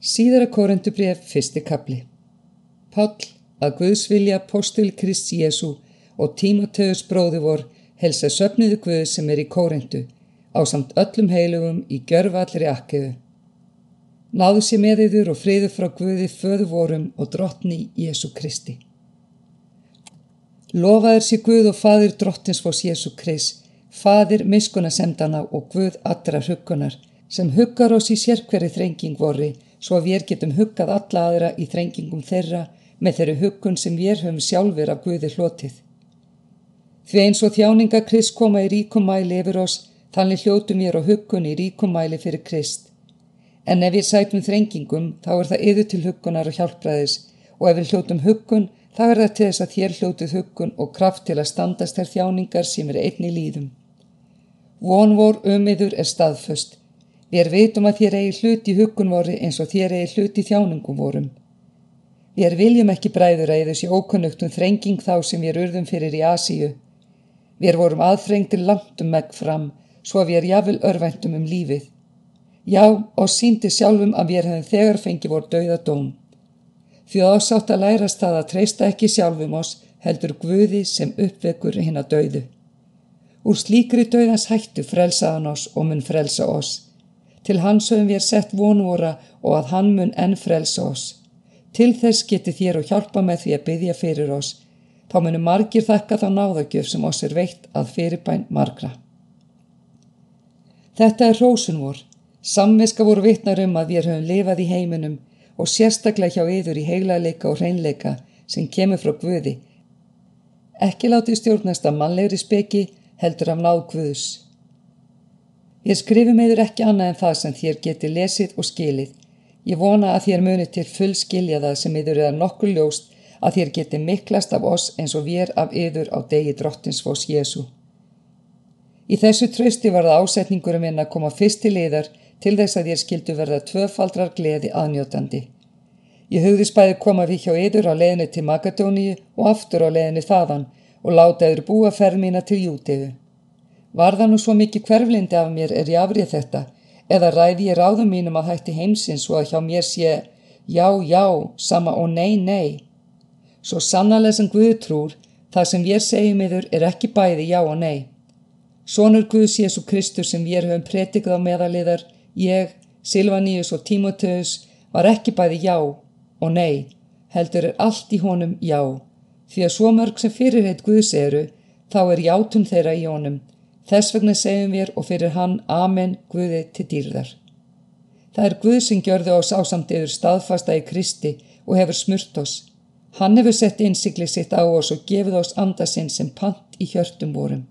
Síðara korendubref, fyrsti kapli. Páll, að Guðs vilja postil Krist Jésu og Tímoteus bróði vor helsa söfniðu Guð sem er í kórendu á samt öllum heilugum í gjörfallri akkeðu. Náðu sér með yður og friðu frá Guði föðu vorum og drottni Jésu Kristi. Lofaður sér Guð og fadir drottins fós Jésu Krist, fadir miskuna semdana og Guð allra huggunar sem huggar oss í sérkveri þrenging vorri svo að við getum huggað alla aðra í þrengingum þeirra með þeirri huggun sem við höfum sjálfur af Guði hlotið. Því eins og þjáninga Krist koma í ríkum mæli yfir oss, þannig hljótum við á huggun í ríkum mæli fyrir Krist. En ef við sætum þrengingum, þá er það yður til huggunar og hjálpræðis og ef við hljótum huggun, þá er það til þess að þér hljótuð huggun og kraft til að standast þær þjáningar sem er einni líðum. Von vor um yður er staðföst, Við veitum að þér eigi hlut í huggun voru eins og þér eigi hlut í þjáningum vorum. Við viljum ekki bræður að þessi ókunnugtum þrenging þá sem við urðum fyrir í Asíu. Við vorum aðþrengtir langt um megg fram, svo að við er jafnvel örvæntum um lífið. Já, og síndi sjálfum að við hefum þegar fengið voru dauða dóm. Því ásátt að lærast það að treysta ekki sjálfum oss heldur Guði sem uppvekur hinn að dauðu. Úr slíkri dauðans hættu frelsaðan oss og mun frelsa oss. Til hans höfum við sett vonvora og að hann mun enn frelsa oss. Til þess geti þér og hjálpa með því að byggja fyrir oss. Þá munum margir þakka þá náðagjöf sem oss er veitt að fyrirbæn margra. Þetta er rósun vor. Samviska voru vittnar um að við höfum lifað í heiminum og sérstaklega hjá yður í heilaleika og hreinleika sem kemur frá Guði. Ekki láti stjórnast að mannlegri speki heldur af náð Guðs. Ég skrifi meður ekki annað en það sem þér geti lesið og skilið. Ég vona að þér muni til full skilja það sem yður er nokkur ljóst að þér geti miklast af oss eins og við er af yður á degi drottinsfós Jésu. Í þessu trösti var það ásetningurum minn að koma fyrst til yðar til þess að þér skildu verða tvöfaldrar gleði aðnjótandi. Ég hugði spæði koma við hjá yður á leðinu til Magadóníu og aftur á leðinu þaðan og láta yður búa ferð mína til Jútiðu. Var það nú svo mikið hverflindi af mér er ég afrið þetta eða ræði ég ráðum mínum að hætti heimsins og að hjá mér sé já, já, sama og nei, nei. Svo sannarlega sem Guð trúr, það sem við segjum yfir er ekki bæði já og nei. Sónur Guðs Jésu Kristus sem við höfum pretikað á meðaliðar, ég, Silvaníus og Tímoteus, var ekki bæði já og nei, heldur er allt í honum já. Því að svo mörg sem fyrirheit Guðs eru, þá er játun þeirra í honum Þess vegna segjum við og fyrir hann Amen Guði til dýrðar. Það er Guð sem gjörðu ás ásamt yfir staðfasta í Kristi og hefur smurt oss. Hann hefur sett innsikli sitt á oss og gefið oss andasinn sem pant í hjörtum vorum.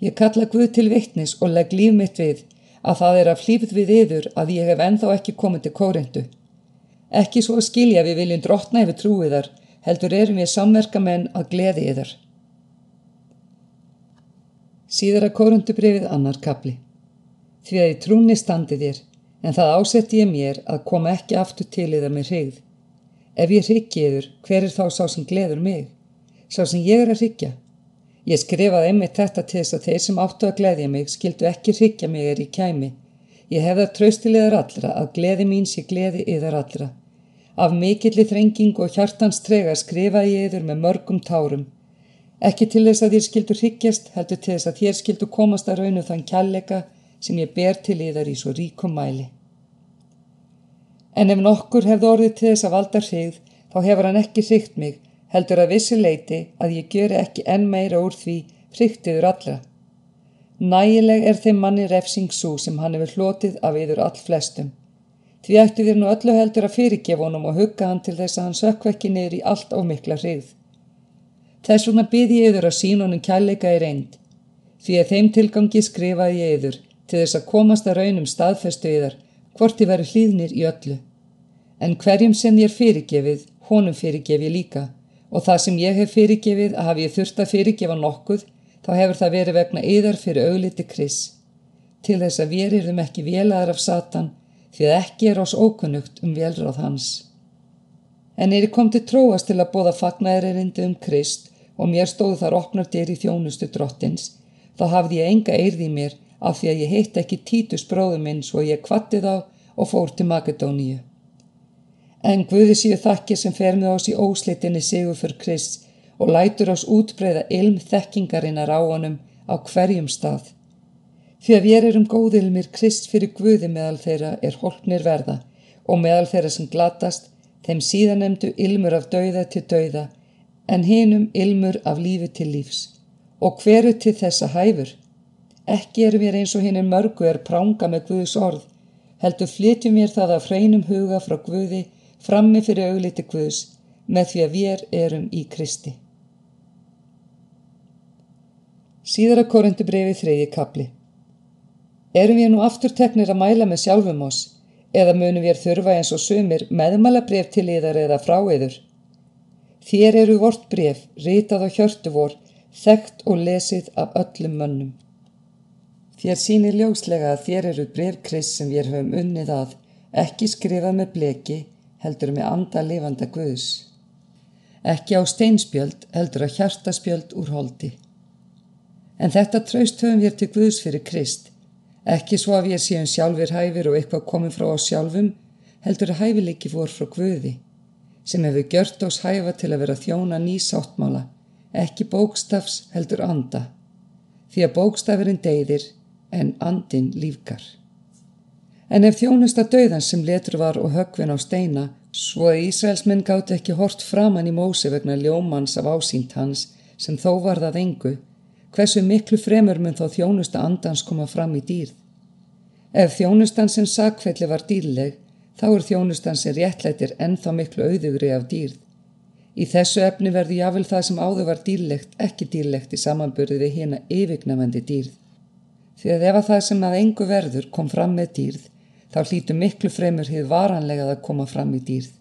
Ég kalla Guð til vittnis og legg líf mitt við að það er af hlýfð við yður að ég hef enþá ekki komið til kórendu. Ekki svo skilja við viljum drotna yfir trúiðar, heldur erum við samverkamenn að gleði yðar. Síðara korundubrifið annar kapli. Því að í trúni standi þér, en það ásetti ég mér að koma ekki aftur til yða með hrigð. Ef ég hriggi yður, hver er þá sá sem gleður mig? Sá sem ég er að hriggja? Ég skrifaði einmitt þetta til þess að þeir sem áttu að gleðja mig skildu ekki hriggja mig er í kæmi. Ég hefða tröstilegar allra að gleði mín sé gleði yðar allra. Af mikilli þrenging og hjartans trega skrifaði ég yður með mörgum tárum. Ekki til þess að þér skildur hyggjast, heldur til þess að þér skildur komast að raunu þann kjallega sem ég ber til yðar í svo ríkum mæli. En ef nokkur hefði orðið til þess að valda hrigð, þá hefur hann ekki hrygt mig, heldur að vissi leiti að ég gjöri ekki enn meira úr því hrygtiður allra. Nægileg er þeim manni refsing svo sem hann hefur hlotið af yður all flestum. Því ættu við nú öllu heldur að fyrirgefa honum og hugga hann til þess að hann sökkvekki niður í allt ómikla hrigð. Þess vegna byði ég yður að sín honum kærleika í reynd. Því að þeim tilgangi skrifaði ég yður til þess að komast að raunum staðfestu yðar hvort þið veri hlýðnir í öllu. En hverjum sem ég er fyrirgefið, honum fyrirgef ég líka og það sem ég hef fyrirgefið að hafi ég þurft að fyrirgefa nokkuð þá hefur það verið vegna yðar fyrir augliti kris. Til þess að við erum ekki vélaðar af Satan því að ekki er ás ókunnugt um velráð hans. En er ég kom til tróast til að bóða fagnæðirindi um Krist og mér stóð þar opnar dyr í þjónustu drottins, þá hafði ég enga eirði mér af því að ég heitt ekki títus bróðu minn svo ég kvatti þá og fór til Makedóníu. En Guði síu þakkir sem fer með oss í óslitinni sigur fyrir Krist og lætur oss útbreyða ilm þekkingarinnar á honum á hverjum stað. Því að við erum góðilmir Krist fyrir Guði meðal þeirra er holpnir verða og meðal þeirra sem glatast, þeim síðanemdu ilmur af dauða til dauða en hinum ilmur af lífi til lífs. Og hveru til þessa hæfur? Ekki erum við eins og hinn mörgu er pranga með Guðs orð, heldur flytjum við það af hreinum huga frá Guði frammi fyrir augliti Guðs með því að við erum í Kristi. Síðara korindu brefi þreyði kapli. Erum við nú aftur teknir að mæla með sjálfum oss eða munum við þurfa eins og sumir meðmala bref til yðar eða frá yður? Þér eru vort bref, ritað á hjörtu vor, þekkt og lesið af öllum mönnum. Þér sínir ljóslega að þér eru brefkriss sem við höfum unnið að, ekki skrifað með bleki, heldur með anda lifanda guðs. Ekki á steinspjöld, heldur á hjartaspjöld úr holdi. En þetta traust höfum við til Guðs fyrir Krist. Ekki svo að við séum sjálfur hæfir og eitthvað komið frá oss sjálfum, heldur að hæfileiki fór frá Guði, sem hefur gjört oss hæfa til að vera þjóna nýsáttmála, ekki bókstafs heldur anda, því að bókstafurinn deyðir en andin lífgar. En ef þjónusta döðans sem letur var og högvin á steina, svo að Ísraelsmenn gátt ekki hort framann í mósi vegna ljómans af ásýnt hans, sem þó var það engu, Hversu miklu fremur mun þá þjónusta andans koma fram í dýrð? Ef þjónustan sem sakfelli var dýrleg, þá er þjónustan sem réttlættir ennþá miklu auðugri af dýrð. Í þessu efni verði jáfnvel það sem áður var dýrlegt ekki dýrlegt í samanbörði við hérna yfirgnafandi dýrð. Því að ef að það sem að engu verður kom fram með dýrð, þá hlítu miklu fremur hið varanlega að koma fram í dýrð.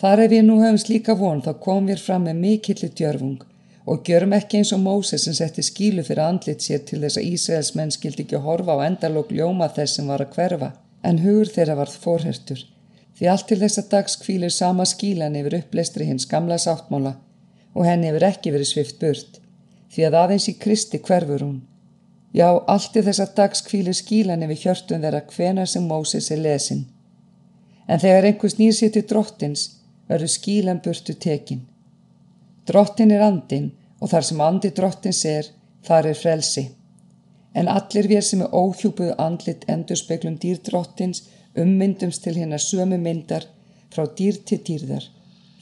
Þar ef ég nú hefum slíka von þá kom við fram með mikilli djörfung og gjörum ekki eins og Móses sem setti skílu fyrir andlit sér til þess að Ísraels menn skildi ekki að horfa á endalók ljóma þess sem var að hverfa, en hugur þeirra varð fórhertur. Því allt til þessa dags kvílir sama skílan yfir uppleistri hins gamla sáttmála og henni hefur ekki verið svift burt, því að aðeins í Kristi hverfur hún. Já, allt til þessa dags kvílir skílan yfir hjörtun þeirra hvena sem Móses er lesin. En þegar einhvers nýr sér til drottins, verður skílan burtu tekinn. Drottin er andin og þar sem andi drottins er, þar er frelsi. En allir við sem er óhjúpuð andlit endur speiklum dýrdrottins ummyndumst til hérna sömu myndar frá dýr til dýrðar.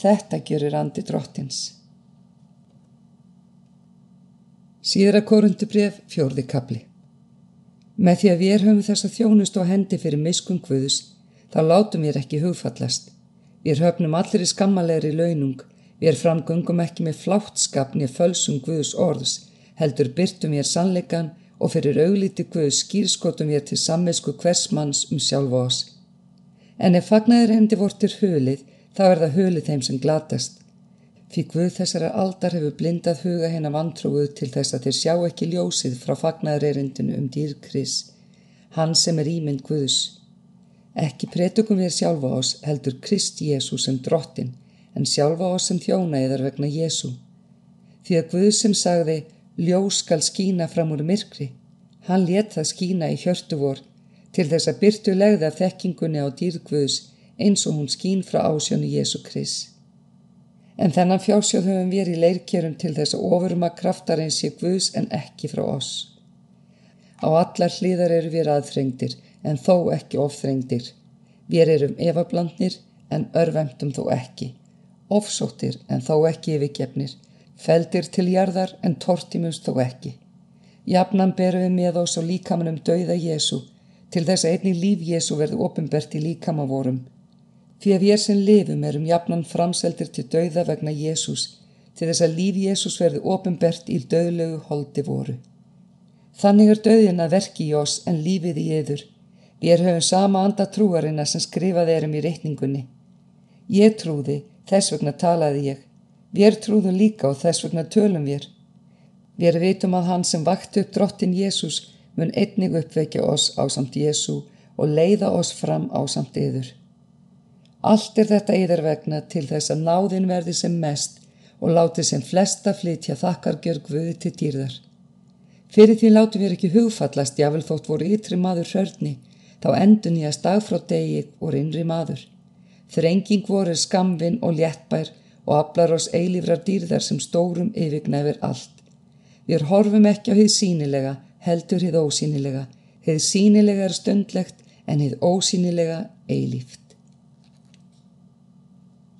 Þetta gerir andi drottins. Síðra korundubref, fjórði kapli. Með því að við höfum þessa þjónust og hendi fyrir miskun Guðus, þá látum við ekki hugfallast. Við höfnum allir í skammalegri launung Við framgöngum ekki með fláttskap niður fölsum Guðs orðs, heldur byrtum við sannleikan og fyrir auglíti Guðs skýrskotum við til sammesku hvers manns um sjálfa oss. En ef fagnaðir hendi vortir hulið, þá er það hulið þeim sem glatast. Því Guð þessara aldar hefur blindað huga henn af antrúið til þess að þeir sjá ekki ljósið frá fagnaðirerindinu um dýrkris, hann sem er ímynd Guðs. Ekki pretukum við sjálfa oss heldur Krist Jésús sem drottin, en sjálfa oss sem þjóna eðar vegna Jésu. Því að Guð sem sagði, ljós skal skína fram úr myrkri, hann let það skína í hjörtu vor til þess að byrtu legða þekkingunni á dýrgvöðs eins og hún skín frá ásjónu Jésu Kris. En þennan fjársjóð höfum við í leirkjörum til þess að ofurma kraftar eins í Guðs en ekki frá oss. Á allar hlýðar eru við aðþrengdir en þó ekki ofþrengdir. Við erum efablandnir en örvemtum þó ekki ofsóttir en þó ekki yfirgefnir, feldir til jarðar en tortimust þó ekki. Jafnan berum við með oss á líkamanum dauða Jésu til þess að einni líf Jésu verði ofinbert í líkamavorum. Því að við sem lifum erum jafnan framseldir til dauða vegna Jésús til þess að líf Jésús verði ofinbert í dauðlegu holdi voru. Þannig er dauðin að verki í oss en lífið í yður. Við höfum sama anda trúarina sem skrifaði erum í reikningunni. Ég trúði Þess vegna talaði ég. Við trúðum líka og þess vegna tölum við. Við veitum að hann sem vakti upp drottin Jésús mun einnig uppvekja oss á samt Jésú og leiða oss fram á samt yður. Allt er þetta yður vegna til þess að náðin verði sem mest og láti sem flesta flytja þakkargjör Guði til dýrðar. Fyrir því látum við ekki hugfallast jável þótt voru ytri maður hörni, þá endun ég að stað frá degi og innri maður. Þrenging voru skamvin og léttbær og aflar oss eilífrar dýrðar sem stórum yfirgnæfir allt. Við horfum ekki á hið sínilega, heldur hið ósínilega. Hið sínilega er stundlegt en hið ósínilega eilíft.